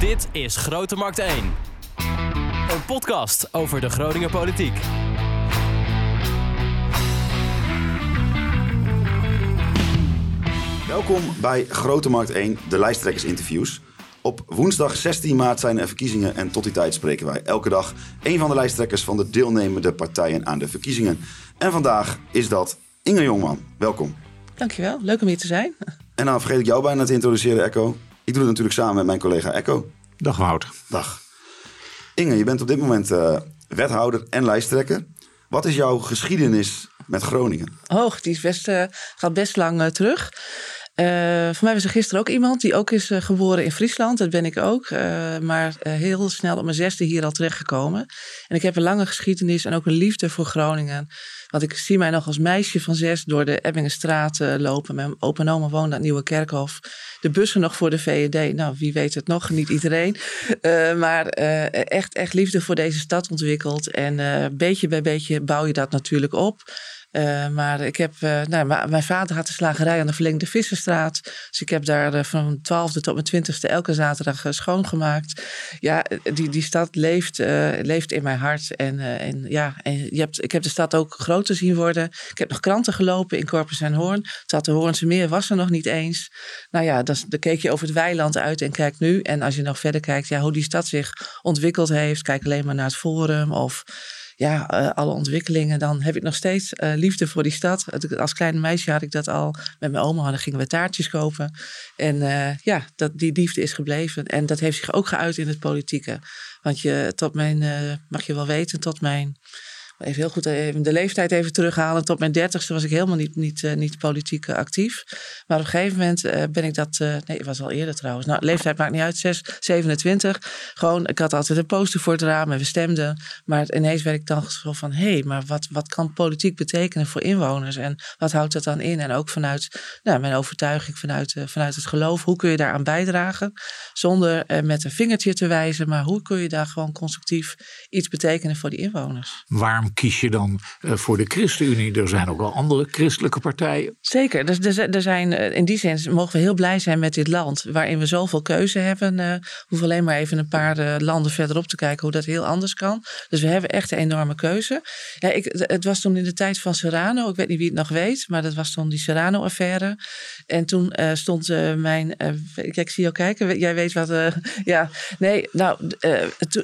Dit is Grote Markt 1. Een podcast over de Groninger politiek. Welkom bij Grote Markt 1, de lijsttrekkersinterviews. Op woensdag 16 maart zijn er verkiezingen en tot die tijd spreken wij elke dag een van de lijsttrekkers van de deelnemende partijen aan de verkiezingen. En vandaag is dat Inge Jongman. Welkom. Dankjewel, leuk om hier te zijn. En dan vergeet ik jou bijna te introduceren, Echo. Ik doe het natuurlijk samen met mijn collega Echo. Dag Wout. Dag. Inge, je bent op dit moment uh, wethouder en lijsttrekker. Wat is jouw geschiedenis met Groningen? Oh, die is best, uh, gaat best lang uh, terug. Uh, voor mij was er gisteren ook iemand die ook is uh, geboren in Friesland. Dat ben ik ook. Uh, maar heel snel op mijn zesde hier al terechtgekomen. En ik heb een lange geschiedenis en ook een liefde voor Groningen. Want ik zie mij nog als meisje van zes door de Ebbingenstraat lopen. Mijn opa en oma woonde aan het Nieuwe Kerkhof. De bussen nog voor de VED. Nou, wie weet het nog, niet iedereen. maar echt, echt liefde voor deze stad ontwikkeld. En beetje bij beetje bouw je dat natuurlijk op. Uh, maar ik heb, uh, nou, mijn vader had de slagerij aan de verlengde Visserstraat. Dus ik heb daar uh, van mijn twaalfde tot mijn twintigste elke zaterdag schoongemaakt. Ja, die, die stad leeft, leeft in mijn hart. En, en ja, en je hebt, ik heb de stad ook groter zien worden. Ik heb nog kranten gelopen in Corpus en Hoorn. Het had de Hoornse meer was er nog niet eens. Nou ja, dan keek je over het weiland uit en kijk nu. En als je nog verder kijkt, ja, hoe die stad zich ontwikkeld heeft. Kijk alleen maar naar het Forum of ja, uh, alle ontwikkelingen, dan heb ik nog steeds uh, liefde voor die stad. Als klein meisje had ik dat al met mijn oma. Dan gingen we taartjes kopen. En uh, ja, dat, die liefde is gebleven. En dat heeft zich ook geuit in het politieke. Want je, tot mijn, mag je wel weten, tot mijn even heel goed even de leeftijd even terughalen. Tot mijn dertigste was ik helemaal niet, niet, uh, niet politiek actief. Maar op een gegeven moment uh, ben ik dat... Uh, nee, was al eerder trouwens. Nou, leeftijd maakt niet uit. 6, 27. Gewoon, ik had altijd een poster voor het raam en we stemden. Maar ineens werd ik dan zo van... Hé, hey, maar wat, wat kan politiek betekenen voor inwoners? En wat houdt dat dan in? En ook vanuit nou, mijn overtuiging, vanuit, vanuit het geloof. Hoe kun je daaraan bijdragen? Zonder met een vingertje te wijzen. Maar hoe kun je daar gewoon constructief iets betekenen voor die inwoners? Waarom kies je dan uh, voor de ChristenUnie? Er zijn ook wel andere christelijke partijen. Zeker. Dus er, zijn, in die zin mogen we heel blij zijn met dit land. Waarin we zoveel keuze hebben. Uh, hoeven alleen maar even een paar landen verderop te kijken hoe dat heel anders kan. Dus we hebben echt een enorme keuze. Ja, ik, het was toen in de tijd van Serrano. Ik weet niet wie het nog weet. Maar dat was toen die Serrano-affaire. En toen stond mijn... kijk, ik zie jou kijken. Jij weet wat... ja, nee. Nou,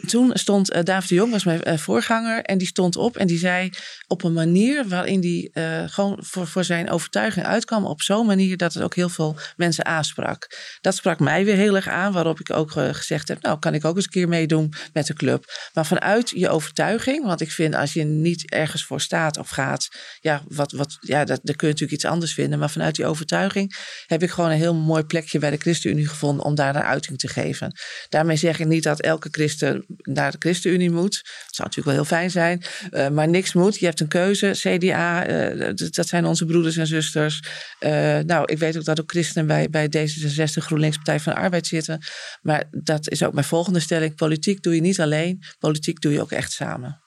toen stond David de Jong was mijn voorganger. En die stond op en die zei op een manier waarin die uh, gewoon voor, voor zijn overtuiging uitkwam. Op zo'n manier dat het ook heel veel mensen aansprak. Dat sprak mij weer heel erg aan. Waarop ik ook uh, gezegd heb, nou kan ik ook eens een keer meedoen met de club. Maar vanuit je overtuiging. Want ik vind als je niet ergens voor staat of gaat. Ja, wat, wat, ja dat, dan kun je natuurlijk iets anders vinden. Maar vanuit die overtuiging heb ik gewoon een heel mooi plekje bij de ChristenUnie gevonden. Om daar een uiting te geven. Daarmee zeg ik niet dat elke christen naar de ChristenUnie moet. Dat zou natuurlijk wel heel fijn zijn. Uh, maar niks moet. Je hebt een keuze. CDA, uh, dat zijn onze broeders en zusters. Uh, nou, ik weet ook dat ook christenen bij, bij D66, GroenLinks, Partij van de Arbeid zitten. Maar dat is ook mijn volgende stelling. Politiek doe je niet alleen. Politiek doe je ook echt samen.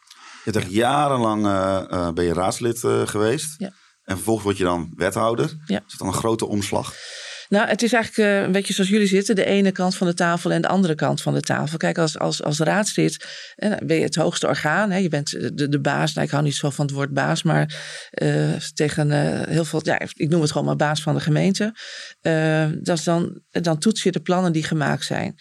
Je hebt jarenlang ben je raadslid geweest. Ja. En vervolgens word je dan wethouder. Ja. Is dat dan een grote omslag? Nou, het is eigenlijk uh, een beetje zoals jullie zitten. De ene kant van de tafel en de andere kant van de tafel. Kijk, als, als, als raadslid uh, ben je het hoogste orgaan. Hè? Je bent de, de baas. Nou, ik hou niet zo van het woord baas. Maar tegen heel veel... Ja, ik noem het gewoon maar baas van de gemeente. dat is dan, dan toets je de plannen die gemaakt zijn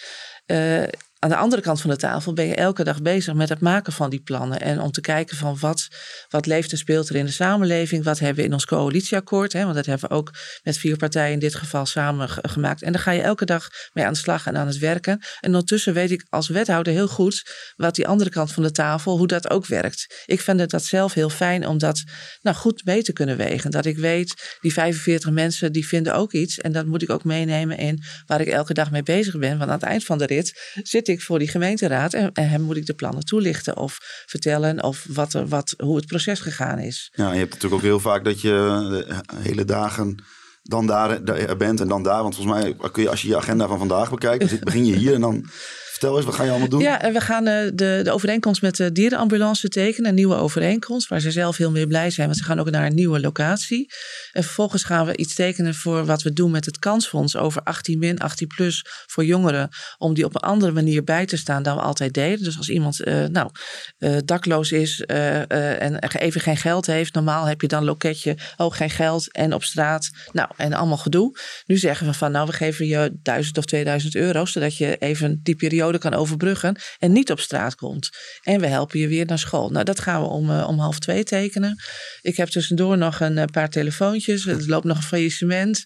aan de andere kant van de tafel ben je elke dag bezig met het maken van die plannen. En om te kijken van wat, wat leeft en speelt er in de samenleving. Wat hebben we in ons coalitieakkoord. Hè, want dat hebben we ook met vier partijen in dit geval samen gemaakt. En daar ga je elke dag mee aan de slag en aan het werken. En ondertussen weet ik als wethouder heel goed wat die andere kant van de tafel, hoe dat ook werkt. Ik vind het dat zelf heel fijn om dat nou, goed mee te kunnen wegen. Dat ik weet, die 45 mensen die vinden ook iets. En dat moet ik ook meenemen in waar ik elke dag mee bezig ben. Want aan het eind van de rit zit ik voor die gemeenteraad en, hem moet ik de plannen toelichten of vertellen of wat er, wat, hoe het proces gegaan is. Ja, je hebt natuurlijk ook heel vaak dat je hele dagen dan daar, bent en dan daar. Want volgens mij kun je, als je je agenda van vandaag bekijkt, begin je hier en dan Vertel eens, wat je allemaal doen? Ja, we gaan eh, de, de overeenkomst met de dierenambulance tekenen. Een nieuwe overeenkomst, waar ze zelf heel meer blij zijn. Want ze gaan ook naar een nieuwe locatie. En vervolgens gaan we iets tekenen voor wat we doen met het kansfonds over 18 min, 18 plus voor jongeren. Om die op een andere manier bij te staan dan we altijd deden. Dus als iemand uh, nou, uh, dakloos is en even geen geld heeft. Normaal heb je dan loketje, ook geen geld en op straat. Nou, en allemaal gedoe. Nu zeggen we van nou, we geven je 1000 of 2000 euro. Zodat je even die periode kan overbruggen en niet op straat komt. En we helpen je weer naar school. Nou, dat gaan we om, om half twee tekenen. Ik heb tussendoor nog een paar telefoontjes. Er loopt nog een faillissement.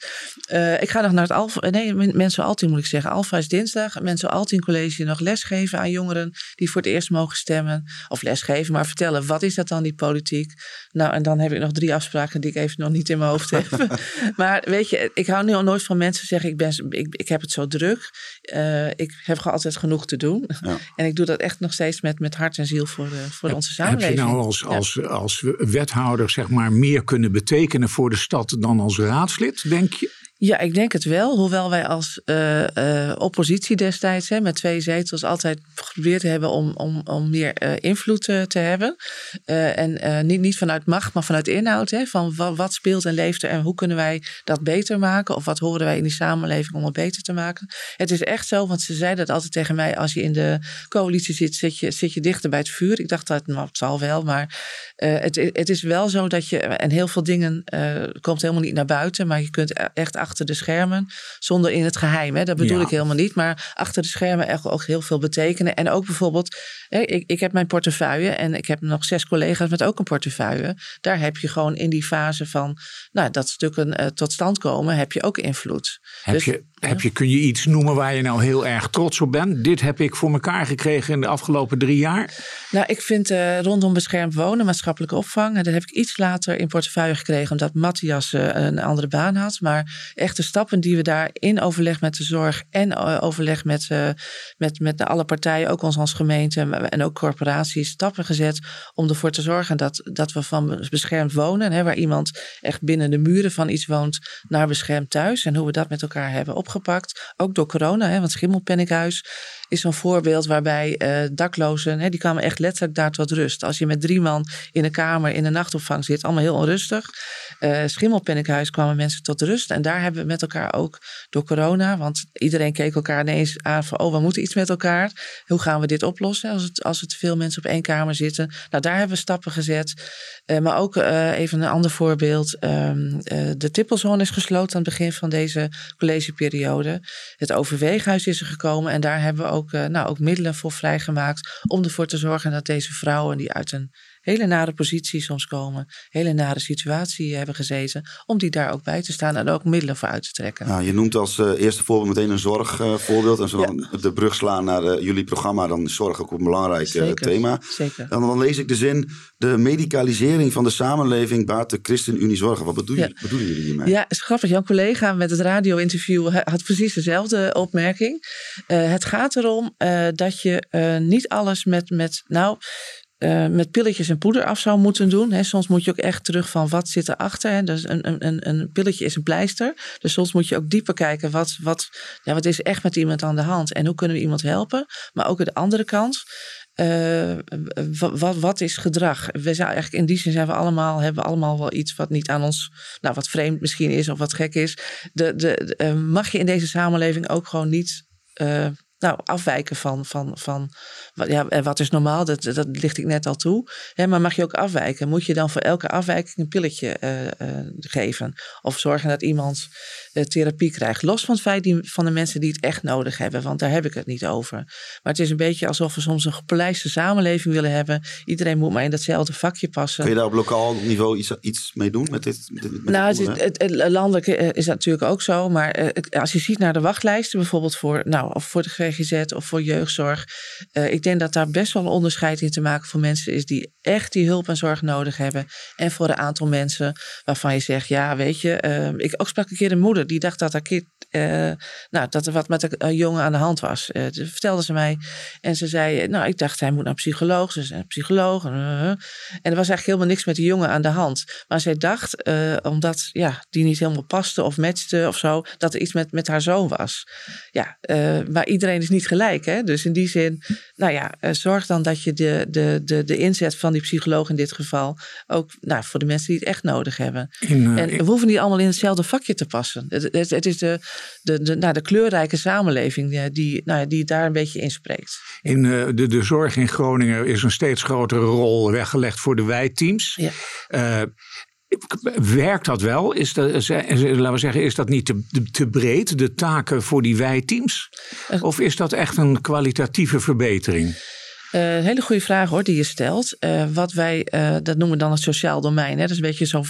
ik ga nog naar het Alfa. Nee, mensen Altien moet ik zeggen. Alfa is dinsdag. Mensen Altien College nog lesgeven aan jongeren die voor het eerst mogen stemmen. Of lesgeven, maar vertellen wat is dat dan, die politiek? Nou, en dan heb ik nog drie afspraken die ik even nog niet in mijn hoofd heb. maar weet je, ik hou nu al nooit van mensen zeggen: ik, ben, ik, ik heb het zo druk. Uh, ik heb gewoon altijd genoeg te doen. Ja. En ik doe dat echt nog steeds met, met hart en ziel voor, de, voor heb, onze samenleving. Heb je nou als, als, als wethouder zeg maar meer kunnen betekenen voor de stad dan als raadslid, denk je? Ja, ik denk het wel. Hoewel wij als uh, uh, oppositie destijds hè, met twee zetels altijd geprobeerd hebben om, om, om meer uh, invloed te hebben. en niet, niet vanuit macht, maar vanuit inhoud. Hè, van wat, speelt en leeft er en hoe kunnen wij dat beter maken? Of wat horen wij in die samenleving om het beter te maken? Het is echt zo, want ze zeiden dat altijd tegen mij. Als je in de coalitie zit, zit je, zit je dichter bij het vuur. Ik dacht dat nou, het zal wel, maar het, het is wel zo dat je. En heel veel dingen komt helemaal niet naar buiten, maar je kunt echt achter achter de schermen, zonder in het geheim. Hè? Dat bedoel ja. ik helemaal niet, maar achter de schermen echt ook heel veel betekenen. En ook bijvoorbeeld, ik, ik heb mijn portefeuille en ik heb nog zes collega's met ook een portefeuille. Daar heb je gewoon in die fase van nou, dat stukken uh, tot stand komen, heb je ook invloed. Heb dus, je, heb je, kun je iets noemen waar je nou heel erg trots op bent? Dit heb ik voor elkaar gekregen in de afgelopen drie jaar. Nou, ik vind uh, rondom beschermd wonen, maatschappelijke opvang, en dat heb ik iets later in portefeuille gekregen, omdat Matthias uh, een andere baan had. Maar echt de stappen die we daar in overleg met de zorg en uh, overleg met, met, met alle partijen, ook ons als gemeente en ook corporaties, stappen gezet om ervoor te zorgen dat, dat we van beschermd wonen, hè, waar iemand echt binnen de muren van iets woont, naar beschermd thuis en hoe we dat met elkaar hebben opgepakt. Ook door corona, hè, want Schimmelpenninghuis is zo'n voorbeeld waarbij uh, daklozen, hè, die kwamen echt letterlijk daar tot rust. Als je met drie man in een kamer in een nachtopvang zit, allemaal heel onrustig. Uh, Schimmelpenninghuis kwamen mensen tot rust. En daar hebben we met elkaar ook door corona, want iedereen keek elkaar ineens aan van, oh, we moeten iets met elkaar. Hoe gaan we dit oplossen als het, als het veel mensen op één kamer zitten? Nou, daar hebben we stappen gezet. Uh, maar ook even een ander voorbeeld. Um, de tippelzone is gesloten aan het begin van deze collegeperiode. Het overweeghuis is er gekomen en daar hebben we ook nou, ook middelen voor vrijgemaakt. Om ervoor te zorgen dat deze vrouwen die uit een hele nare positie soms komen, hele nare situatie hebben gezeten, om die daar ook bij te staan en ook middelen voor uit te trekken. Nou, je noemt als uh, eerste voorbeeld meteen een zorgvoorbeeld. Uh, en zo ja. de brug slaan naar uh, jullie programma, dan is zorg ook een belangrijk Zeker. thema. Zeker. En dan lees ik de zin, de medicalisering van de samenleving baart de ChristenUnie zorgen. Wat bedoel, Ja. je, bedoelen jullie hiermee? Ja, is grappig. Jouw collega met het radio-interview had precies dezelfde opmerking. Het gaat erom dat je niet alles met, met nou, uh, met pilletjes en poeder af zou moeten doen. Hè. Soms moet je ook echt terug van wat zit erachter. Hè. Dus een, een, een pilletje is een pleister. Dus soms moet je ook dieper kijken wat, wat, ja, wat is echt met iemand aan de hand en hoe kunnen we iemand helpen. Maar ook aan de andere kant. Uh, wat, wat, is gedrag? We zijn eigenlijk in die zin zijn we allemaal, hebben we allemaal wel iets wat niet aan ons, nou wat vreemd misschien is of wat gek is. De, de, uh, mag je in deze samenleving ook gewoon niet nou, afwijken van, van, van ja, wat is normaal, dat, dat licht ik net al toe. Maar mag je ook afwijken? Moet je dan voor elke afwijking een pilletje uh, uh, geven? Of zorgen dat iemand therapie krijgt? Los van het feit die, van de mensen die het echt nodig hebben, want daar heb ik het niet over. Maar het is een beetje alsof we soms een gepolijste samenleving willen hebben. Iedereen moet maar in datzelfde vakje passen. Kun je daar op lokaal niveau iets, iets mee doen met dit? Met nou, het, het, het, landelijk is dat natuurlijk ook zo. Maar als je ziet naar de wachtlijsten, bijvoorbeeld voor, nou, of voor de GGZ of voor jeugdzorg. ik ik denk dat daar best wel een onderscheid in te maken voor mensen is die echt die hulp en zorg nodig hebben. En voor een aantal mensen waarvan je zegt, ja, weet je, uh, ik ook sprak een keer een moeder die dacht dat haar kind, uh, nou, dat er wat met een jongen aan de hand was. Uh, dat vertelde ze mij. En ze zei, nou, ik dacht hij moet naar een psycholoog. Ze zei, een psycholoog. en er was eigenlijk helemaal niks met die jongen aan de hand. Maar zij dacht, omdat ja, die niet helemaal paste of matchte of zo, dat er iets met, met haar zoon was. Ja, maar iedereen is niet gelijk. Hè? Dus in die zin, nou ja, eh, zorg dan dat je de, de, de, de inzet van die psycholoog in dit geval ook nou, voor de mensen die het echt nodig hebben. In, eh, En we hoeven niet allemaal in hetzelfde vakje te passen. Het, het, het is de, de, de, nou, de kleurrijke samenleving eh, die, nou, die daar een beetje inspreekt. In eh, de, de zorg in Groningen is een steeds grotere rol weggelegd voor de wijteams. Ja. Eh, werkt dat wel? Is dat, laten we zeggen, is dat niet te, te breed, de taken voor die wijteams? Eh. Of is dat echt een kwalitatieve verbetering? Een hele goede vraag hoor, die je stelt. Eh, wat wij, eh, dat noemen we dan het sociaal domein. Hè? Dat is een beetje zo'n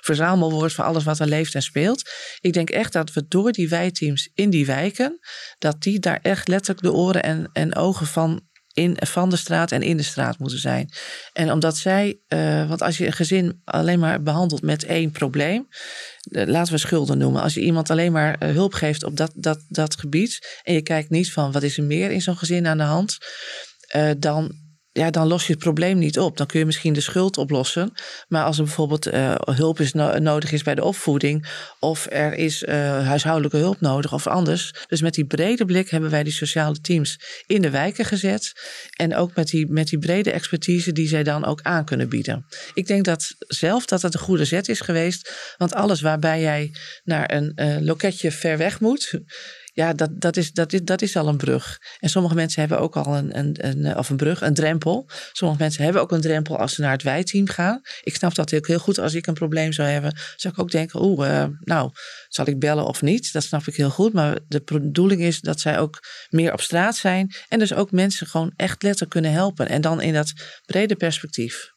verzamelwoord voor alles wat er leeft en speelt. Ik denk echt dat we door die wijteams in die wijken, dat die daar echt letterlijk de oren en, en ogen van, in, van de straat en in de straat moeten zijn. En omdat zij, want als je een gezin alleen maar behandelt met één probleem, laten we schulden noemen. Als je iemand alleen maar hulp geeft op dat, dat, dat gebied en je kijkt niet van wat is er meer in zo'n gezin aan de hand, eh, dan, ja, dan los je het probleem niet op. Dan kun je misschien de schuld oplossen. Maar als er bijvoorbeeld eh, hulp is no- nodig is bij de opvoeding, of er is eh, huishoudelijke hulp nodig of anders. Dus met die brede blik hebben wij die sociale teams in de wijken gezet. En ook met die, met die brede expertise die zij dan ook aan kunnen bieden. Ik denk dat zelf dat het een goede zet is geweest. Want alles waarbij jij naar een loketje ver weg moet. Ja, dat, dat, is, dat, is, dat is al een brug. En sommige mensen hebben ook al een, een, een, eh, of een brug, een drempel. Sommige mensen hebben ook een drempel als ze naar het wijteam gaan. Ik snap dat ook heel goed. Als ik een probleem zou hebben, zou ik ook denken, oeh, eh, nou, zal ik bellen of niet? Dat snap ik heel goed. Maar de bedoeling is dat zij ook meer op straat zijn. En dus ook mensen gewoon echt letterlijk kunnen helpen. En dan in dat brede perspectief.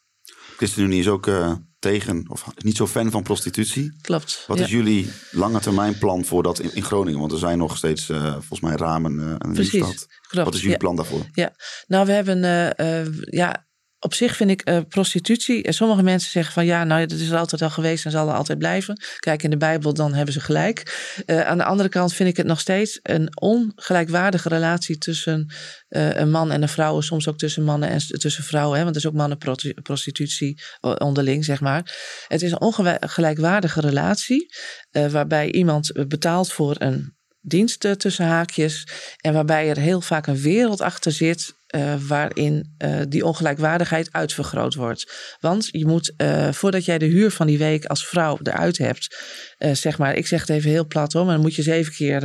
ChristenUnie is ook eh, tegen, of niet zo fan van prostitutie. Klopt. Wat Ja. is jullie lange termijn plan voor dat in, in Groningen? Want er zijn nog steeds eh, volgens mij ramen eh, aan de Precies, klopt, Wat is jullie ja. plan daarvoor? Ja, nou, we hebben, eh, ja, op zich vind ik eh, prostitutie. En sommige mensen zeggen van ja, nou, dat is altijd al geweest en zal er altijd blijven. Kijk in de Bijbel, dan hebben ze gelijk. Eh, aan de andere kant vind ik het nog steeds een ongelijkwaardige relatie tussen eh, een man en een vrouw. Soms ook tussen mannen en tussen vrouwen. Hè, want er is ook mannenprostitutie eh, onderling, zeg maar. Het is een ongelijkwaardige relatie. eh, waarbij iemand betaalt voor een dienst eh, tussen haakjes. En waarbij er heel vaak een wereld achter zit. Eh, waarin eh, die ongelijkwaardigheid uitvergroot wordt. Want je moet, eh, voordat jij de huur van die week als vrouw eruit hebt, zeg maar, ik zeg het even heel plat hoor, maar dan moet je zeven keer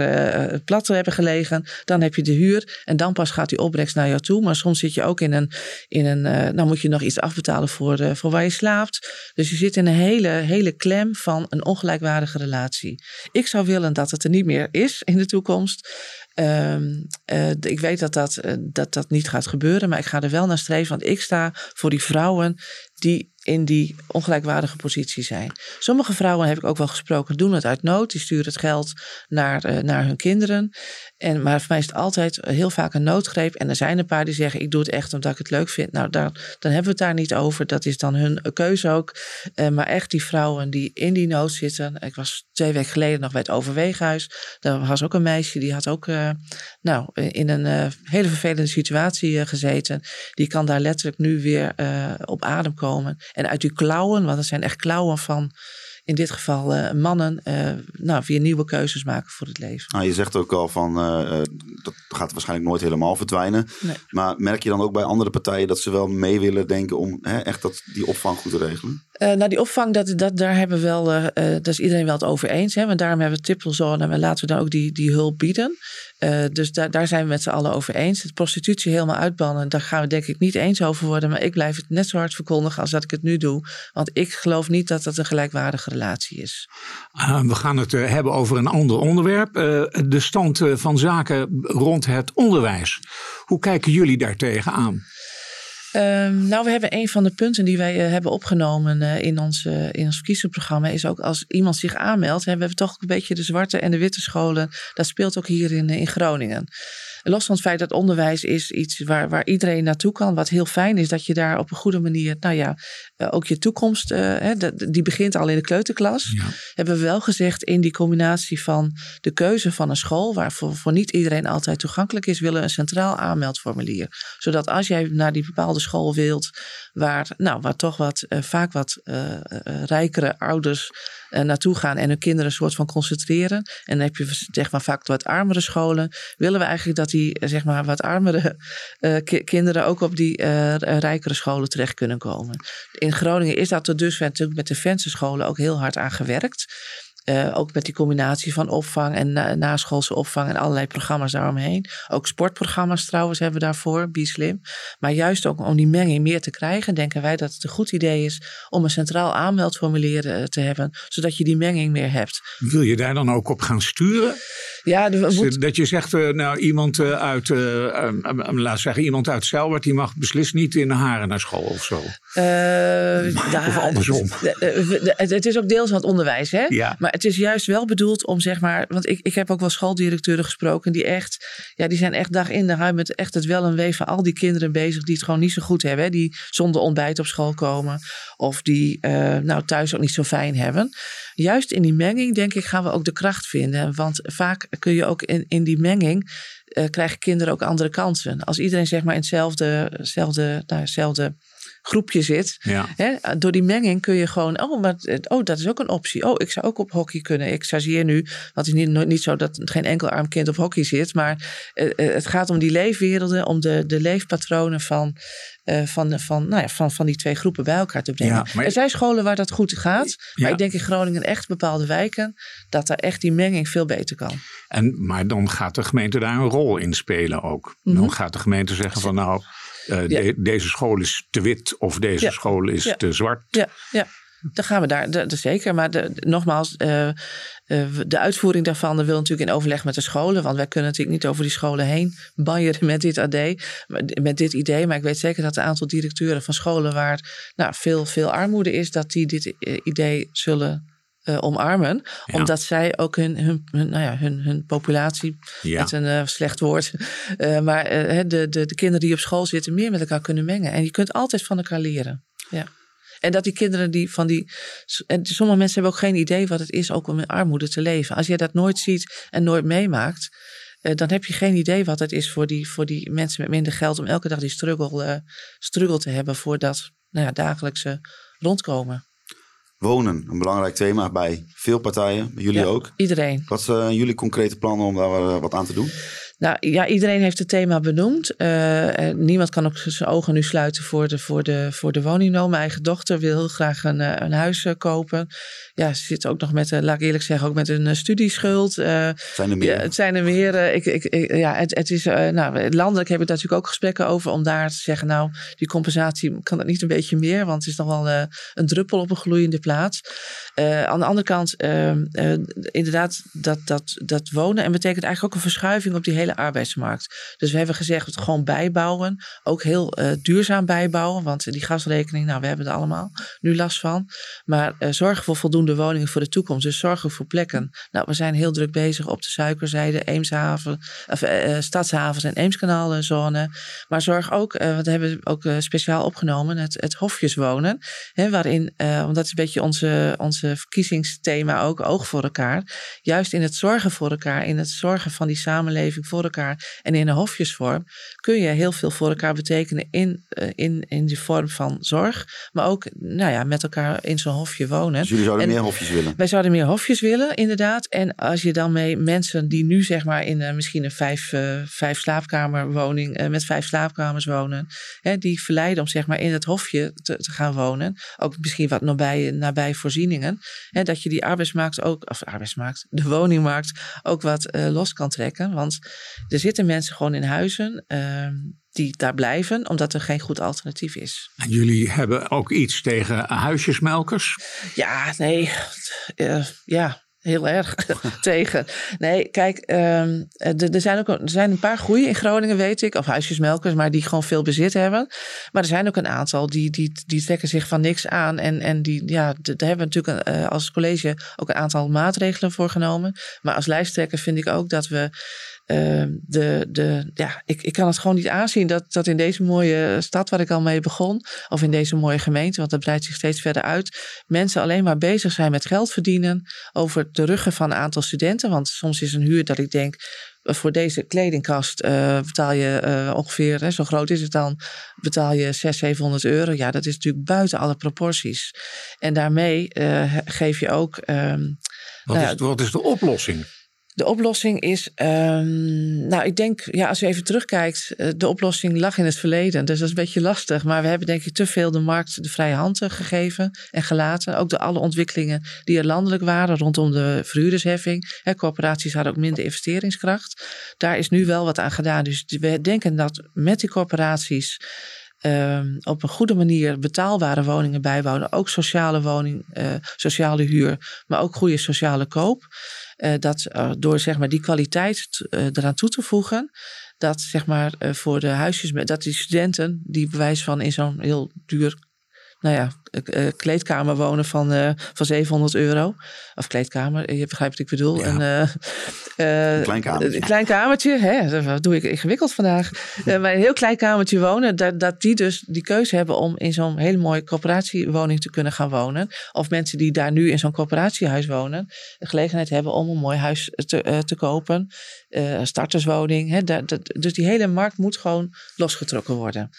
plat hebben gelegen. Dan heb je de huur en dan pas gaat die opbrengst naar jou toe. Maar soms zit je ook in een, in een dan moet je nog iets afbetalen voor, voor waar je slaapt. Dus je zit in een hele, hele klem van een ongelijkwaardige relatie. Ik zou willen dat het er niet meer is in de toekomst. Ehm, eh, ik weet dat dat, eh, dat dat niet gaat gebeuren, maar ik ga er wel naar streven. Want ik sta voor die vrouwen die in die ongelijkwaardige positie zijn. Sommige vrouwen heb ik ook wel gesproken, doen het uit nood. Die sturen het geld naar, eh, naar hun kinderen. En, maar voor mij is het altijd heel vaak een noodgreep. En er zijn een paar die zeggen, ik doe het echt omdat ik het leuk vind. Nou, daar, dan hebben we het daar niet over. Dat is dan hun keuze ook. Eh, maar echt die vrouwen die in die nood zitten. Ik was twee weken geleden nog bij het Overweeghuis. Daar was ook een meisje, die had ook eh, nou, in een hele vervelende situatie gezeten. Die kan daar letterlijk nu weer op adem komen. En uit die klauwen, want dat zijn echt klauwen van in dit geval eh, mannen, eh, nou, weer nieuwe keuzes maken voor het leven. Nou, je zegt ook al van eh, dat gaat waarschijnlijk nooit helemaal verdwijnen. Nee. Maar merk je dan ook bij andere partijen dat ze wel mee willen denken om hè, echt dat, die opvang goed te regelen? Eh, nou, die opvang, dat, dat, daar hebben we wel, eh, eh, is iedereen wel het over eens. Hè? Want daarom hebben we tippelzone en laten we dan ook die, die hulp bieden. Dus daar daar zijn we met z'n allen over eens. Het prostitutie helemaal uitbannen, daar gaan we denk ik niet eens over worden. Maar ik blijf het net zo hard verkondigen als dat ik het nu doe. Want ik geloof niet dat dat een gelijkwaardige relatie is. Uh, we gaan het uh, hebben over een ander onderwerp. Uh, de stand uh, van zaken rond het onderwijs. Hoe kijken jullie daartegen aan? Um, nou, we hebben een van de punten die wij uh, hebben opgenomen uh, in, ons, uh, in ons verkiezingsprogramma. Is ook als iemand zich aanmeldt. Hebben we toch een beetje de zwarte en de witte scholen. Dat speelt ook hier in, in Groningen. Los van het feit dat onderwijs is iets waar, waar iedereen naartoe kan. Wat heel fijn is dat je daar op een goede manier, nou ja, uh, ook je toekomst, uh, hè, die begint al in de kleuterklas. Ja. Hebben we wel gezegd in die combinatie van de keuze van een school, waar voor, voor niet iedereen altijd toegankelijk is, willen we een centraal aanmeldformulier. Zodat als jij naar die bepaalde school wilt, waar, nou, waar toch wat, vaak wat rijkere ouders naartoe gaan en hun kinderen een soort van concentreren. En dan heb je zeg maar vaak wat armere scholen. Willen we eigenlijk dat die zeg maar wat armere kinderen ook op die rijkere scholen terecht kunnen komen? In Groningen is dat tot dusver natuurlijk met de vensterscholen ook heel hard aan gewerkt. Uh, ook met die combinatie van opvang en na naschoolse opvang en allerlei programma's daaromheen. Ook sportprogramma's trouwens hebben we daarvoor, Slim. Maar juist ook om die menging meer te krijgen, denken wij dat het een goed idee is om een centraal aanmeldformulier eh, te hebben, zodat je die menging meer hebt. Wil je daar dan ook op gaan sturen? Ja, moet... Dat je zegt, uh, nou iemand uit, uh, laat zeggen, iemand uit Selwert, die mag beslist niet in de haren naar school of zo. of andersom. Het is ook deels van het onderwijs, hè? Ja. Maar het is juist wel bedoeld om zeg maar. Want ik, ik heb ook wel schooldirecteuren gesproken. die echt. Ja, die zijn echt dag in dag uit met echt het wel en wee van al die kinderen bezig. die het gewoon niet zo goed hebben. Hè, die zonder ontbijt op school komen. of die uh, nou thuis ook niet zo fijn hebben. Juist in die menging, denk ik, gaan we ook de kracht vinden. Want vaak kun je ook in, in die menging. Uh, krijgen kinderen ook andere kansen. Als iedereen zeg maar in hetzelfde, hetzelfde, nou, hetzelfde groepje zit. Ja. Hè, door die menging kun je gewoon, oh, maar, oh, dat is ook een optie. Oh, ik zou ook op hockey kunnen. Ik chargeer nu, want het is niet, niet zo dat geen enkel arm kind op hockey zit. Maar uh, het gaat om die leefwerelden, om de, de leefpatronen van, uh, van, van, nou ja, van, van die twee groepen bij elkaar te brengen. Ja, maar... Er zijn scholen waar dat goed gaat. Maar ik denk in Groningen echt bepaalde wijken, dat daar echt die menging veel beter kan. En, maar dan gaat de gemeente daar een rol in spelen ook. Mm -hmm. Dan gaat de gemeente zeggen van nou uh, ja. de, deze school is te wit of deze ja. school is ja. te zwart. Ja, ja. Dan gaan we daar, de, de zeker. Maar de, nogmaals, uh, uh, de uitvoering daarvan wil natuurlijk in overleg met de scholen. Want wij kunnen natuurlijk niet over die scholen heen banjeren met dit, AD, met dit idee. Maar ik weet zeker dat een aantal directeuren van scholen waar nou, veel, veel armoede is, dat die dit idee zullen uh, omarmen. Ja. Omdat zij ook hun, hun, hun, nou ja, hun, hun populatie, ja. met een uh, slecht woord, uh, maar de, de, de kinderen die op school zitten meer met elkaar kunnen mengen. En je kunt altijd van elkaar leren. Ja. En dat die kinderen die van die. En sommige mensen hebben ook geen idee wat het is ook om in armoede te leven. Als je dat nooit ziet en nooit meemaakt. dan heb je geen idee wat het is voor die, voor die mensen met minder geld. om elke dag die struggle, struggle te hebben voor dat nou ja, dagelijkse rondkomen. Wonen, een belangrijk thema bij veel partijen, bij jullie ja, ook. Iedereen. Wat zijn jullie concrete plannen om daar uh, wat aan te doen? Nou ja, iedereen heeft het thema benoemd. Uh, niemand kan ook zijn ogen nu sluiten voor de, voor de, voor de woningnood. Mijn eigen dochter wil heel graag een, een huis uh, kopen. Ja, ze zit ook nog met, uh, laat ik eerlijk zeggen, ook met een studieschuld. zijn er meer? Ja, het zijn er meer. ik, ik, ik, ja, het, het is, nou, landelijk heb ik daar natuurlijk ook gesprekken over. Om daar te zeggen, nou, die compensatie kan het niet een beetje meer. Want het is nog wel een druppel op een gloeiende plaats. aan de andere kant, ehm, inderdaad, dat, dat, dat wonen. En betekent eigenlijk ook een verschuiving op die hele arbeidsmarkt. Dus we hebben gezegd, gewoon bijbouwen. Ook heel uh, duurzaam bijbouwen. Want die gasrekening, nou, we hebben er allemaal nu last van. Maar uh, zorgen voor voldoende woningen voor de toekomst. Dus zorgen voor plekken. Nou, we zijn heel druk bezig op de suikerzijde, Eemshaven, of, uh, Stadshavens en Eemskanaalzone. Maar zorg ook, we hebben ook speciaal opgenomen, het, het hofjeswonen. Hè, waarin, want dat is een beetje onze, onze verkiezingsthema ook, oog voor elkaar. Juist in het zorgen voor elkaar, in het zorgen van die samenleving voor elkaar en in een hofjesvorm kun je heel veel voor elkaar betekenen in, uh, in, in die vorm van zorg. Maar ook nou ja, met elkaar in zo'n hofje wonen. Dus jullie zouden en meer hofjes willen? Wij zouden meer hofjes willen, inderdaad. En als je dan mee mensen die nu zeg maar in uh, misschien een vijf, uh, vijf slaapkamerwoning met vijf slaapkamers wonen. Hè, die verleiden om zeg maar in het hofje te, te gaan wonen. Ook misschien wat nabij, nabij voorzieningen. Hè, dat je die arbeidsmarkt ook, of arbeidsmarkt, de woningmarkt ook wat los kan trekken. Want er zitten mensen gewoon in huizen uh, die daar blijven, omdat er geen goed alternatief is. En jullie hebben ook iets tegen huisjesmelkers? Ja, nee. Uh, ja, heel erg tegen. Nee, kijk, um, er, zijn ook er zijn een paar groeien in Groningen, weet ik, of huisjesmelkers, maar die gewoon veel bezit hebben. Maar er zijn ook een aantal die, die, die trekken zich van niks aan. En, en die, ja, daar hebben we natuurlijk uh, als college ook een aantal maatregelen voor genomen. Maar als lijsttrekker vind ik ook dat we Ehm, de, de, ja, ik, ik kan het gewoon niet aanzien dat, dat in deze mooie stad waar ik al mee begon, of in deze mooie gemeente, want dat breidt zich steeds verder uit, mensen alleen maar bezig zijn met geld verdienen over de ruggen van een aantal studenten. Want soms is een huur dat ik denk, voor deze kledingkast uh, betaal je uh, ongeveer, hè, zo groot is het dan, betaal je 600, 700 euro. Ja, dat is natuurlijk buiten alle proporties. En daarmee uh, geef je ook. Um, wat, nou, is, wat is de oplossing? De oplossing is, um, nou ik denk, ja, als je even terugkijkt, uh, de oplossing lag in het verleden. Dus dat is een beetje lastig. Maar we hebben denk ik te veel de markt de vrije hand gegeven en gelaten. Ook de alle ontwikkelingen die er landelijk waren rondom de verhuurdersheffing. Corporaties hadden ook minder investeringskracht. Daar is nu wel wat aan gedaan. Dus we denken dat met die corporaties um, op een goede manier betaalbare woningen bijbouwen. Ook sociale woning, uh, sociale huur, maar ook goede sociale koop. Uh, dat door zeg maar, die kwaliteit eraan toe te voegen, dat zeg maar, voor de huisjes, dat die studenten die bewijs van in zo'n heel duur nou ja, uh, kleedkamer wonen van, uh, van 700 euro. Of kleedkamer, je begrijpt wat ik bedoel. Ja. Een, uh, een klein kamertje. Een klein kamertje, hè? dat doe ik ingewikkeld vandaag. maar een heel klein kamertje wonen, dat, dat die dus die keuze hebben om in zo'n hele mooie coöperatiewoning te kunnen gaan wonen. Of mensen die daar nu in zo'n coöperatiehuis wonen, de gelegenheid hebben om een mooi huis te, te kopen. starterswoning. Hè? Dat, dat, dus die hele markt moet gewoon losgetrokken worden.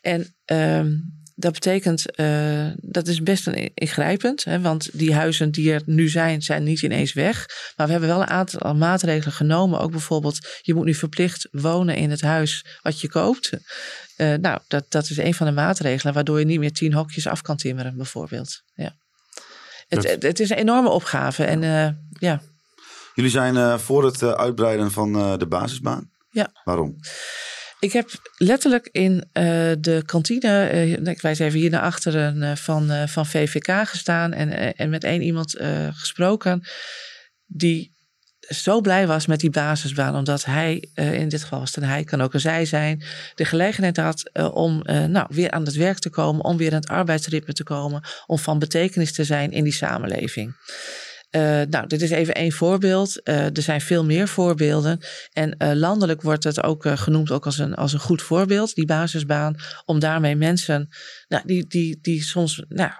En um, dat betekent, uh, dat is best een ingrijpend. Hè, want die huizen die er nu zijn, zijn niet ineens weg. Maar we hebben wel een aantal maatregelen genomen. Ook bijvoorbeeld, je moet nu verplicht wonen in het huis wat je koopt. Uh, nou, dat, dat is een van de maatregelen. Waardoor je niet meer tien hokjes af kan timmeren, bijvoorbeeld. Ja. Het, het, het is een enorme opgave. En uh, ja. Jullie zijn voor het uitbreiden van de basisbaan. Ja. Waarom? Ik heb letterlijk in uh, de kantine, uh, ik wijs even hier naar achteren, uh, van, van VVK gestaan en, en met één iemand gesproken die zo blij was met die basisbaan, omdat hij, in dit geval was het hij, kan ook een zij zijn, de gelegenheid had om nou, weer aan het werk te komen, om weer aan het arbeidsritme te komen, om van betekenis te zijn in die samenleving. Uh, nou, dit is even één voorbeeld. Uh, er zijn veel meer voorbeelden. En uh, landelijk wordt het ook genoemd ook als een, als een goed voorbeeld, die basisbaan. Om daarmee mensen nou, die, die, die soms nou,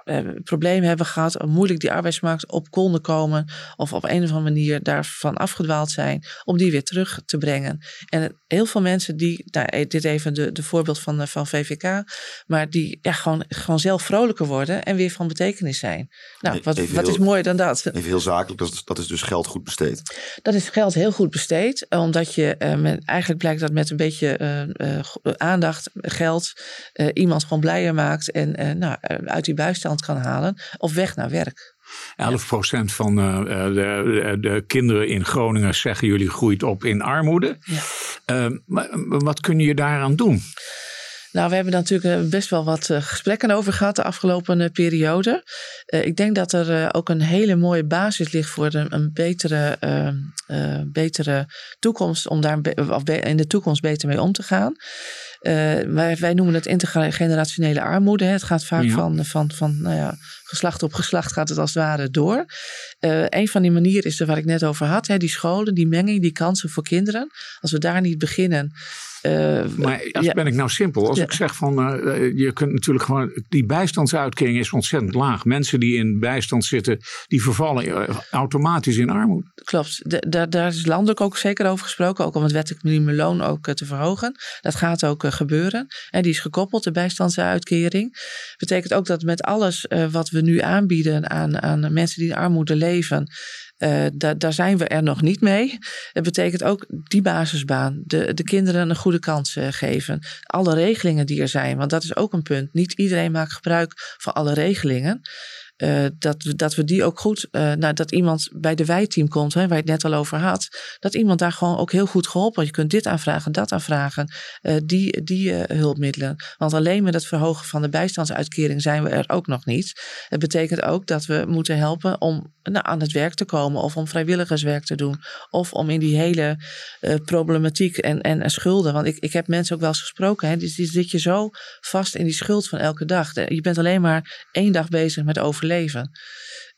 problemen hebben gehad, moeilijk die arbeidsmarkt op konden komen. Of op een of andere manier daarvan afgedwaald zijn, om die weer terug te brengen. En heel veel mensen die, nou, dit even de, de voorbeeld van, van VVK, maar die ja, gewoon, gewoon zelf vrolijker worden en weer van betekenis zijn. Nou, wat, wat is mooier dan dat? Even heel zakelijk, dat is, dat is dus geld goed besteed. Dat is geld heel goed besteed, omdat je uh, met, eigenlijk blijkt dat met een beetje uh, uh, aandacht, geld, iemand gewoon blijer maakt en nou, uit die bijstand kan halen of weg naar werk. 11% van de, de, de, kinderen in Groningen zeggen jullie groeit op in armoede. Ja. maar wat kun je daaraan doen? Nou, we hebben natuurlijk best wel wat gesprekken over gehad de afgelopen periode. Uh, ik denk dat er ook een hele mooie basis ligt voor een, betere, uh, betere toekomst, om daar in de toekomst beter mee om te gaan. wij, wij noemen het intergenerationele armoede. Hè. Het gaat vaak ja. van, van, van nou ja, geslacht op geslacht gaat het als het ware door. een van die manieren is er waar ik net over had. Hè, die scholen, die menging, die kansen voor kinderen. Als we daar niet beginnen uh, maar als ja. ben ik nou simpel. Als ja. ik zeg van uh, je kunt natuurlijk gewoon. Die bijstandsuitkering is ontzettend laag. Mensen die in bijstand zitten, die vervallen uh, automatisch in armoede. Klopt. De, de, daar is landelijk ook zeker over gesproken. Ook om het wettelijk minimumloon ook te verhogen. Dat gaat ook gebeuren. En die is gekoppeld, de bijstandsuitkering. Betekent ook dat met alles wat we nu aanbieden aan, aan mensen die in armoede leven. Uh, da daar zijn we er nog niet mee. Het betekent ook die basisbaan, de, de kinderen een goede kans uh, geven. Alle regelingen die er zijn, want dat is ook een punt. Niet iedereen maakt gebruik van alle regelingen. Uh, dat, we, dat we die ook goed, uh, nou, dat iemand bij de wijteam komt, hè, waar je het net al over had, dat iemand daar gewoon ook heel goed geholpen. Je kunt dit aanvragen, dat aanvragen, uh, die, die hulpmiddelen. Want alleen met het verhogen van de bijstandsuitkering zijn we er ook nog niet. Het betekent ook dat we moeten helpen om nou, aan het werk te komen of om vrijwilligerswerk te doen of om in die hele problematiek en, en, en, schulden. Want ik, ik heb mensen ook wel eens gesproken, hè, die, die zit je zo vast in die schuld van elke dag. Je bent alleen maar één dag bezig met overleven overleven.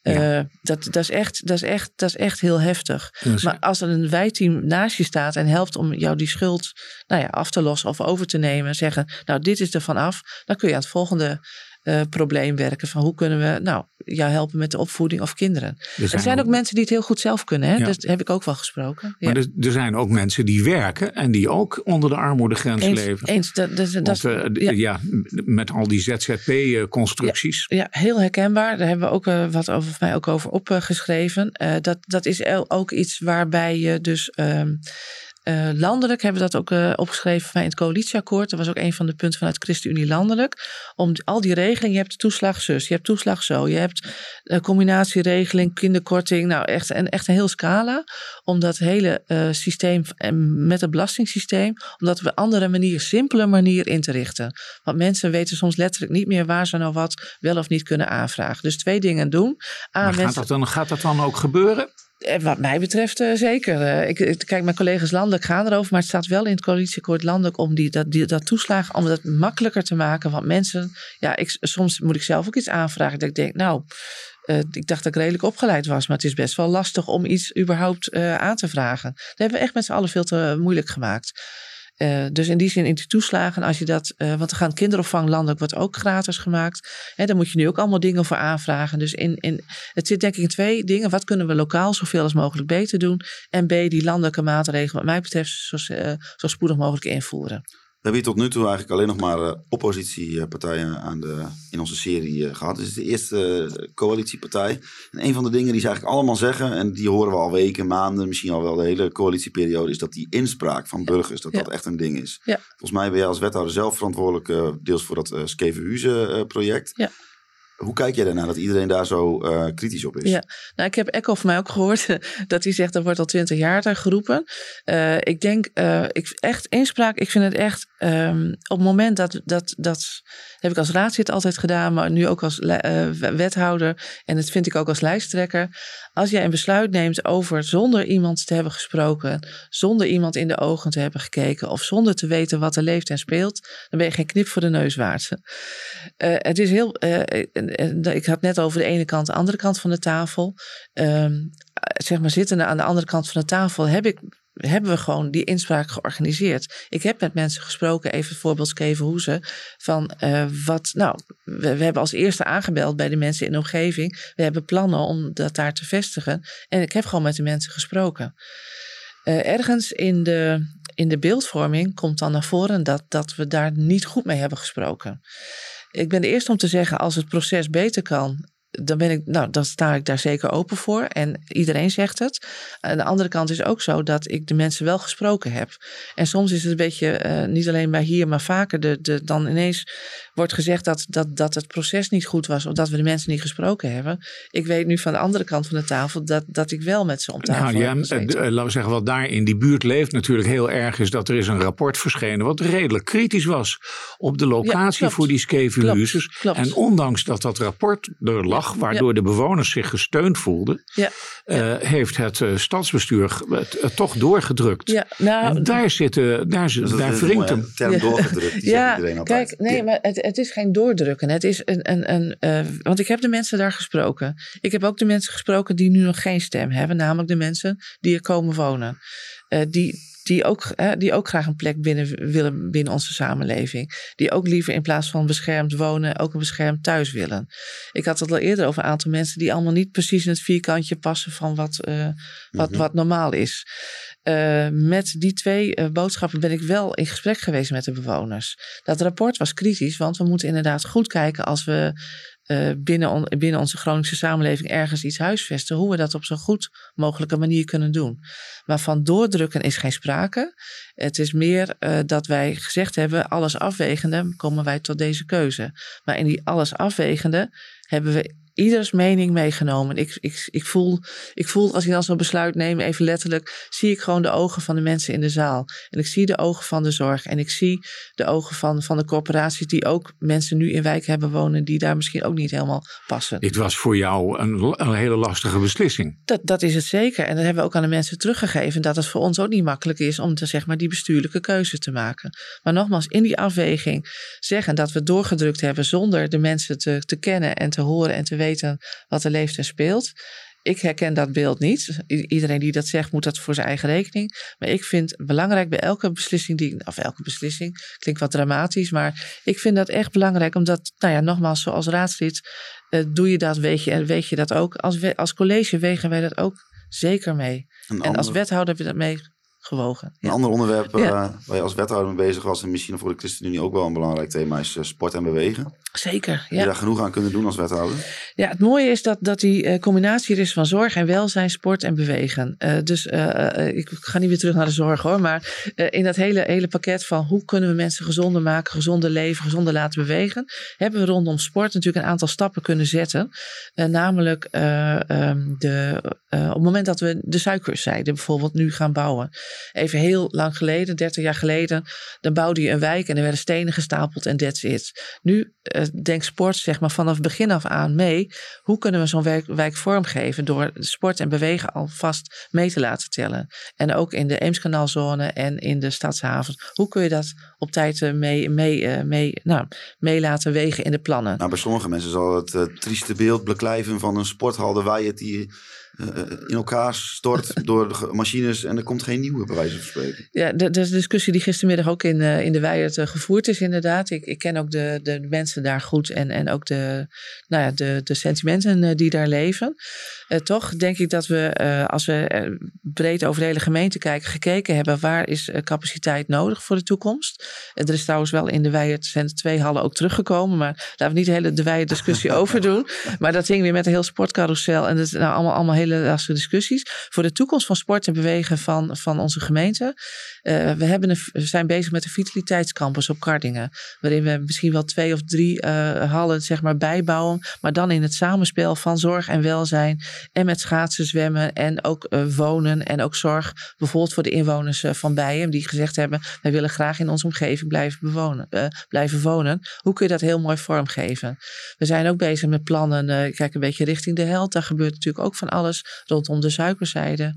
Uh, dat, dat, is echt, dat, is echt, dat is echt heel heftig. Dus, maar als er een wijteam naast je staat en helpt om jou die schuld nou ja, af te lossen of over te nemen, zeggen, nou dit is er vanaf, dan kun je aan het volgende uh, probleem werken. Van hoe kunnen we nou, jou helpen met de opvoeding of kinderen. Er zijn, ook, mensen die het heel goed zelf kunnen. Hè? Dat heb ik ook wel gesproken. Maar er, er, zijn ook mensen die werken en die ook onder de armoedegrens leven. Eens, dat, dat, Want, uh, ja. met al die ZZP-constructies. Ja, heel herkenbaar. Daar hebben we ook uh, wat over mij ook over opgeschreven. dat, dat is ook iets waarbij je dus. Ehm, uh, landelijk hebben we dat ook uh, opgeschreven in het coalitieakkoord. Dat was ook een van de punten vanuit ChristenUnie landelijk. Om al die regelingen, je hebt toeslag zus, je hebt toeslag zo, je hebt uh, combinatieregeling, kinderkorting. Nou, echt, en, echt een heel scala. Om dat hele systeem met het belastingssysteem, om dat op een andere manier, simpele manier in te richten. Want mensen weten soms letterlijk niet meer waar ze nou wat wel of niet kunnen aanvragen. Dus twee dingen doen. maar gaat, dat dan, gaat dat dan ook gebeuren? Eh, wat mij betreft uh, zeker. Uh, ik, kijk, mijn collega's landelijk gaan erover, maar het staat wel in het coalitieakkoord landelijk om die, dat, die, dat toeslagen, om dat makkelijker te maken. Want mensen, ja, ik, soms moet ik zelf ook iets aanvragen. Dat ik denk, nou, ik dacht dat ik redelijk opgeleid was, maar het is best wel lastig om iets überhaupt aan te vragen. Dat hebben we echt met z'n allen veel te moeilijk gemaakt. Uh, dus in die zin in die toeslagen, als je dat, uh, want er gaan kinderopvang landelijk wordt ook gratis gemaakt. Hè, daar moet je nu ook allemaal dingen voor aanvragen. Dus in, in, het zit denk ik in twee dingen. Wat kunnen we lokaal zoveel als mogelijk beter doen? En B, die landelijke maatregelen, wat mij betreft, zo, uh, zo spoedig mogelijk invoeren. We hebben hier tot nu toe eigenlijk alleen nog maar uh, oppositiepartijen aan de, in onze serie uh, gehad. Dit is de eerste uh, coalitiepartij. En een van de dingen die ze eigenlijk allemaal zeggen, en die horen we al weken, maanden, misschien al wel de hele coalitieperiode, is dat die inspraak van burgers, dat ja. dat echt een ding is. Ja. Volgens mij ben jij als wethouder zelf verantwoordelijk, deels voor dat uh, Skevenhuizen-project. Ja. Hoe kijk jij ernaar dat iedereen daar zo uh, kritisch op is? Ja, nou, ik heb Echo van mij ook gehoord dat hij zegt dat wordt al twintig jaar daar geroepen. Uh, ik denk, uh, ik, echt inspraak, ik vind het echt um, op het moment dat, dat, dat heb ik als raadslid altijd gedaan, maar nu ook als wethouder en dat vind ik ook als lijsttrekker. Als jij een besluit neemt over zonder iemand te hebben gesproken, zonder iemand in de ogen te hebben gekeken of zonder te weten wat er leeft en speelt, dan ben je geen knip voor de neus waard. het is heel ik had net over de ene kant, de andere kant van de tafel. Um, zeg maar zittende aan de andere kant van de tafel heb ik, hebben we gewoon die inspraak georganiseerd. Ik heb met mensen gesproken, even voorbeeld Skeven Hoeze, van uh, wat, nou, we, hebben als eerste aangebeld bij de mensen in de omgeving. We hebben plannen om dat daar te vestigen. En ik heb gewoon met de mensen gesproken. Uh, ergens in de, in de beeldvorming komt dan naar voren dat, dat we daar niet goed mee hebben gesproken. Ik ben de eerste om te zeggen, als het proces beter kan, dan ben ik, nou, dan sta ik daar zeker open voor. En iedereen zegt het. Aan de andere kant is ook zo dat ik de mensen wel gesproken heb. En soms is het een beetje, uh, niet alleen bij hier, maar vaker, de, de, dan ineens wordt gezegd dat, dat, dat het proces niet goed was, of dat we de mensen niet gesproken hebben. Ik weet nu van de andere kant van de tafel dat, dat ik wel met ze om tafel nou, ja, heb uh, Laten we zeggen, wat daar in die buurt leeft natuurlijk heel erg, is dat er is een rapport verschenen wat redelijk kritisch was op de locatie ja, voor die skevenhuizers. En ondanks dat dat rapport er lag, waardoor de bewoners zich gesteund voelden, ja. Uh, heeft het uh, stadsbestuur het, toch doorgedrukt. Ja, nou, en daar zitten, daar, daar wringt hem. term doorgedrukt, die ja, iedereen altijd. Kijk, nee, maar het, het, is geen doordrukken. Het is een, een, een uh, want ik heb de mensen daar gesproken. Ik heb ook de mensen gesproken die nu nog geen stem hebben, namelijk de mensen die er komen wonen. die die ook, die ook graag een plek binnen willen binnen onze samenleving. Die ook liever in plaats van beschermd wonen, ook een beschermd thuis willen. Ik had het al eerder over een aantal mensen die allemaal niet precies in het vierkantje passen van wat, uh, wat, mm-hmm. wat normaal is. Uh, met die twee uh, boodschappen ben ik wel in gesprek geweest met de bewoners. Dat rapport was kritisch, want we moeten inderdaad goed kijken als we uh, binnen, binnen onze Groningse samenleving ergens iets huisvesten, hoe we dat op zo goed mogelijke manier kunnen doen. Maar van doordrukken is geen sprake. Het is meer dat wij gezegd hebben, alles afwegende komen wij tot deze keuze. Maar in die alles afwegende hebben we ieders mening meegenomen. Ik, ik, ik, voel, ik voel, als ik dan zo'n besluit neem, even letterlijk, zie ik gewoon de ogen van de mensen in de zaal. En ik zie de ogen van de zorg. En ik zie de ogen van, van de corporaties die ook mensen nu in wijk hebben wonen, die daar misschien ook niet helemaal passen. Dit was voor jou een, een hele lastige beslissing. Dat, dat is het zeker. En dat hebben we ook aan de mensen teruggegeven. Dat het voor ons ook niet makkelijk is om te, zeg maar, die bestuurlijke keuze te maken. Maar nogmaals, in die afweging zeggen dat we doorgedrukt hebben zonder de mensen te, te kennen en te horen en te weten weten wat er leeft en speelt. Ik herken dat beeld niet. Iedereen die dat zegt, moet dat voor zijn eigen rekening. Maar ik vind belangrijk bij elke beslissing die. Of elke beslissing, klinkt wat dramatisch. Maar ik vind dat echt belangrijk, omdat, nou ja, nogmaals, zoals raadslid. Uh, doe je dat, weet je, en weet je dat ook. Als, als college wegen wij dat ook zeker mee. En als wethouder heb je dat mee gewogen. Een ander onderwerp uh, waar je als wethouder mee bezig was, en misschien voor de ChristenUnie ook wel een belangrijk thema, is uh, sport en bewegen. Zeker. Ja. Je daar genoeg aan kunnen doen als wethouder? Ja, het mooie is dat, dat die uh, combinatie is van zorg en welzijn, sport en bewegen. dus ik ga niet weer terug naar de zorg hoor, maar in dat hele, hele pakket van hoe kunnen we mensen gezonder maken, gezonder leven, gezonder laten bewegen, hebben we rondom sport natuurlijk een aantal stappen kunnen zetten. namelijk um, de, op het moment dat we de suikerzijde bijvoorbeeld nu gaan bouwen. Even heel lang geleden, 30 jaar geleden, dan bouwde je een wijk en er werden stenen gestapeld en that's it. Nu uh, denkt sport zeg maar vanaf begin af aan mee. Hoe kunnen we zo'n wijk, vormgeven door sport en bewegen alvast mee te laten tellen. En ook in de Eemskanaalzone en in de stadshaven. Hoe kun je dat op tijd eh, mee, mee, eh, mee, nou, mee laten wegen in de plannen? Nou, bij sommige mensen zal het trieste beeld beklijven van een sporthal de Weijet die in elkaar stort door de machines en er komt geen nieuwe, bij wijze van spreken. Ja, dat is een discussie die gistermiddag ook in, uh, in de Weijert uh, gevoerd is, inderdaad. Ik, ik ken ook de, de mensen daar goed en, en ook de, nou ja, de, de sentimenten die daar leven. Toch denk ik dat we, als we breed over de hele gemeente kijken, gekeken hebben waar is capaciteit nodig voor de toekomst. er is trouwens wel in de Weijert zijn twee hallen ook teruggekomen, maar laten we niet de hele de Weijert discussie over doen. Maar dat ging weer met een heel sportcarousel en dat is nou allemaal, allemaal hele lastige discussies. Voor de toekomst van sport en bewegen van, van onze gemeente. We, hebben een, we zijn bezig met een vitaliteitscampus op Kardingen. Waarin we misschien wel twee of drie hallen zeg maar, bijbouwen. Maar dan in het samenspel van zorg en welzijn. En met schaatsen, zwemmen en ook uh, wonen. En ook zorg bijvoorbeeld voor de inwoners van Bijen. Die gezegd hebben, wij willen graag in onze omgeving blijven, bewonen, blijven wonen. Hoe kun je dat heel mooi vormgeven? We zijn ook bezig met plannen. kijk een beetje richting de held. Daar gebeurt natuurlijk ook van alles rondom de suikerzijde.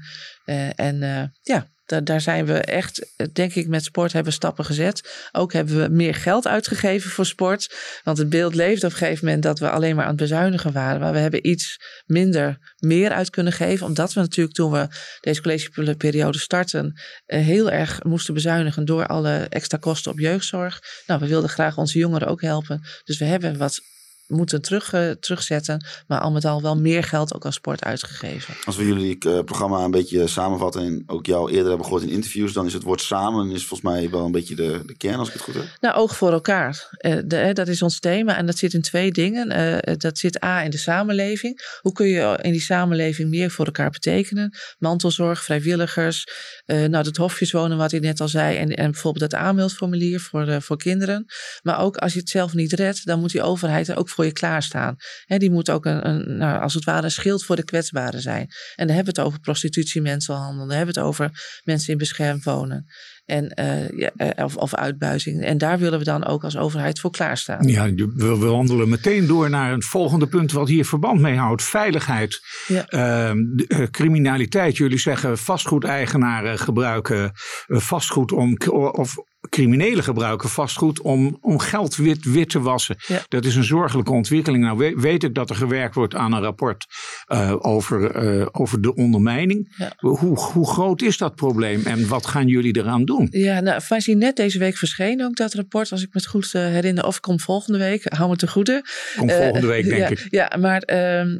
Uh, en uh, ja, daar, zijn we echt, denk ik, met sport hebben stappen gezet. Ook hebben we meer geld uitgegeven voor sport. Want het beeld leeft op een gegeven moment dat we alleen maar aan het bezuinigen waren. Maar we hebben iets minder meer uit kunnen geven. Omdat we natuurlijk toen we deze collegeperiode starten, uh, heel erg moesten bezuinigen door alle extra kosten op jeugdzorg. Nou, we wilden graag onze jongeren ook helpen. Dus we hebben wat moeten terug, uh, terugzetten. Maar al met al wel meer geld ook aan sport uitgegeven. Als we jullie uh, programma een beetje samenvatten en ook jou eerder hebben gehoord in interviews, dan is het woord samen is volgens mij wel een beetje de, de kern als ik het goed heb. Nou, oog voor elkaar. Uh, de, dat is ons thema en dat zit in twee dingen. dat zit A in de samenleving. Hoe kun je in die samenleving meer voor elkaar betekenen? Mantelzorg, vrijwilligers, nou dat hofjeswonen wat ik net al zei en, en bijvoorbeeld het aanmeldformulier voor, voor kinderen. Maar ook als je het zelf niet redt, dan moet die overheid er ook voor je klaarstaan. He, die moet ook een, een, nou, als het ware een schild voor de kwetsbaren zijn. En dan hebben we het over prostitutie, mensenhandel. Dan hebben we het over mensen in beschermd wonen. En, uh, ja, eh, of, of uitbuizing. En daar willen we dan ook als overheid voor klaarstaan. Ja, we, wandelen meteen door naar een volgende punt wat hier verband mee houdt. Veiligheid. Ja. Uh, criminaliteit. Jullie zeggen vastgoedeigenaren gebruiken vastgoed om, of criminelen gebruiken vastgoed om, om geld wit, wit te wassen. Dat is een zorgelijke ontwikkeling. Nou weet, ik dat er gewerkt wordt aan een rapport uh, over, uh, over de ondermijning. Ja. Hoe, hoe groot is dat probleem en wat gaan jullie eraan doen? Ja, nou, wij zien net deze week verschenen ook dat rapport, als ik me het goed uh, herinner, of komt volgende week, hou me te goede. Komt volgende week, denk ja, ik. Ja, maar ehm,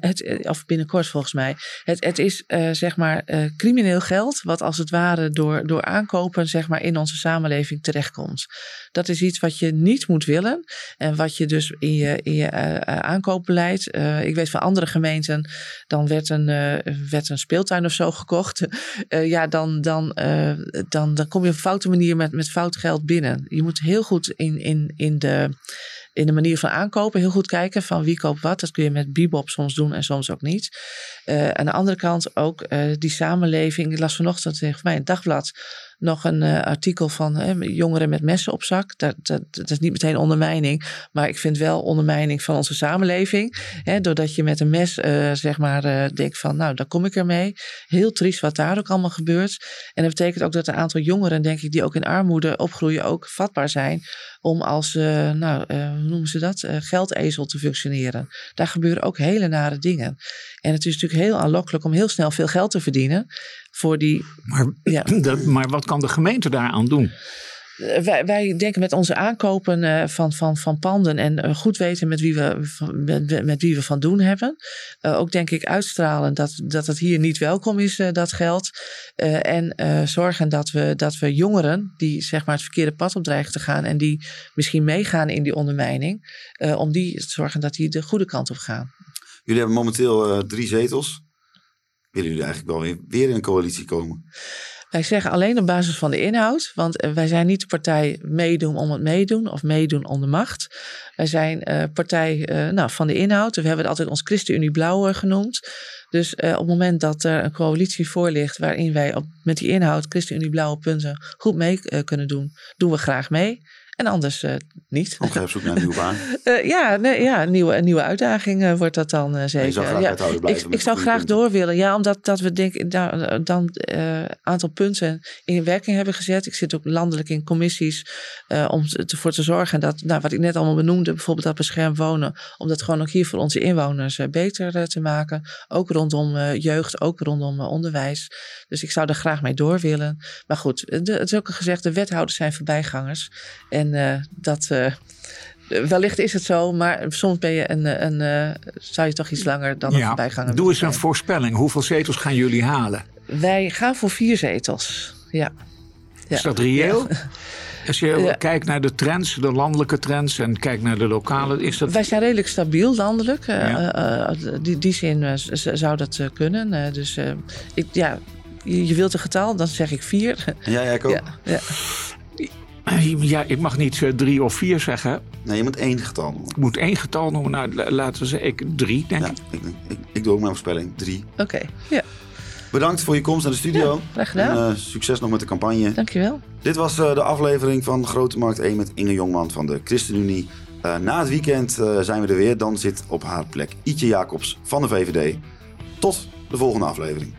het, of binnenkort volgens mij. Het, het is zeg maar crimineel geld, wat als het ware door, door aankopen zeg maar in onze samenleving terechtkomt. Dat is iets wat je niet moet willen en wat je dus in je, in je uh, aankoopbeleid. Uh, ik weet van andere gemeenten, dan werd een, werd een speeltuin of zo gekocht. ja, dan, dan, dan, dan kom je op een foute manier met, met fout geld binnen. Je moet heel goed in, in, in de in de manier van aankopen heel goed kijken van wie koopt wat. Dat kun je met Bebop soms doen en soms ook niet. Uh, aan de andere kant ook die samenleving. Ik las vanochtend tegen mij een dagblad nog een artikel van jongeren met messen op zak. Dat, dat, is niet meteen ondermijning, maar ik vind wel ondermijning van onze samenleving. Hè, doordat je met een mes, zeg maar, denkt van, nou, daar kom ik ermee. Heel triest wat daar ook allemaal gebeurt. En dat betekent ook dat een aantal jongeren, denk ik, die ook in armoede opgroeien, ook vatbaar zijn om als, nou, hoe noemen ze dat, geldezel te functioneren. Daar gebeuren ook hele nare dingen. En het is natuurlijk heel aanlokkelijk om heel snel veel geld te verdienen voor die. Maar, ja. dat, maar wat kan de gemeente daaraan doen? Eh, wij, wij, denken met onze aankopen uh, van, van, van panden en uh, goed weten met wie we, met, wie we van doen hebben. ook denk ik uitstralen dat, dat het hier niet welkom is, dat geld. en zorgen dat we, dat we jongeren die zeg maar, het verkeerde pad op dreigen te gaan en die misschien meegaan in die ondermijning, om die te zorgen dat die de goede kant op gaan. Jullie hebben momenteel drie zetels. Willen jullie eigenlijk wel weer in een coalitie komen? Wij zeggen alleen op basis van de inhoud, want eh, wij zijn niet de partij meedoen om het meedoen of meedoen om de macht. Wij zijn uh, partij uh, nou, van de inhoud. We hebben het altijd ons ChristenUnie Blauw genoemd. Dus op het moment dat er een coalitie voor ligt waarin wij met die inhoud ChristenUnie Blauwe punten goed mee kunnen doen, doen we graag mee. En anders uh, niet. Ook op zoek naar een nieuwe baan. uh, ja, nee, ja een, nieuwe, een nieuwe uitdaging uh, wordt dat dan zeker. Je zou graag ja, ik, ik zou graag door willen. Ja, omdat dat we denk, da, dan een aantal punten in werking hebben gezet. Ik zit ook landelijk in commissies om ervoor te zorgen dat, nou, wat ik net allemaal benoemde, bijvoorbeeld dat beschermd wonen, om dat gewoon ook hier voor onze inwoners beter te maken. Ook rondom jeugd, ook rondom onderwijs. Dus ik zou er graag mee door willen. Maar goed, de, het is ook gezegd, de wethouders zijn voorbijgangers. En en uh, dat. Uh, wellicht is het zo, maar soms ben je een, een, een zou je toch iets langer dan ja, een bijganger. Doe eens een voorspelling. Hoeveel zetels gaan jullie halen? Wij gaan voor vier zetels. Ja. ja. Is dat reëel? Ja. Als je ja. kijkt naar de trends, de landelijke trends en kijkt naar de lokale, is dat... Wij zijn redelijk stabiel landelijk. Ja. Uh, uh, die, die zin zou dat kunnen. dus ik, ja, je, je, wilt een getal, dan zeg ik vier. Ja, ja ik ook. Ja, ja, ik mag niet uh, drie of vier zeggen. Nee, je moet één getal noemen. Ik moet één getal noemen. Nou, laten we zeggen, ik drie, denk ja, ik. ik. Ik, doe ook mijn voorspelling. Drie. Oké, okay, ja. Bedankt voor je komst naar de studio. Ja, graag gedaan. En, uh, succes nog met de campagne. Dankjewel. Dit was uh, de aflevering van Grote Markt 1 met Inge Jongman van de ChristenUnie. na het weekend zijn we er weer. Dan zit op haar plek Ietje Jacobs van de VVD. Tot de volgende aflevering.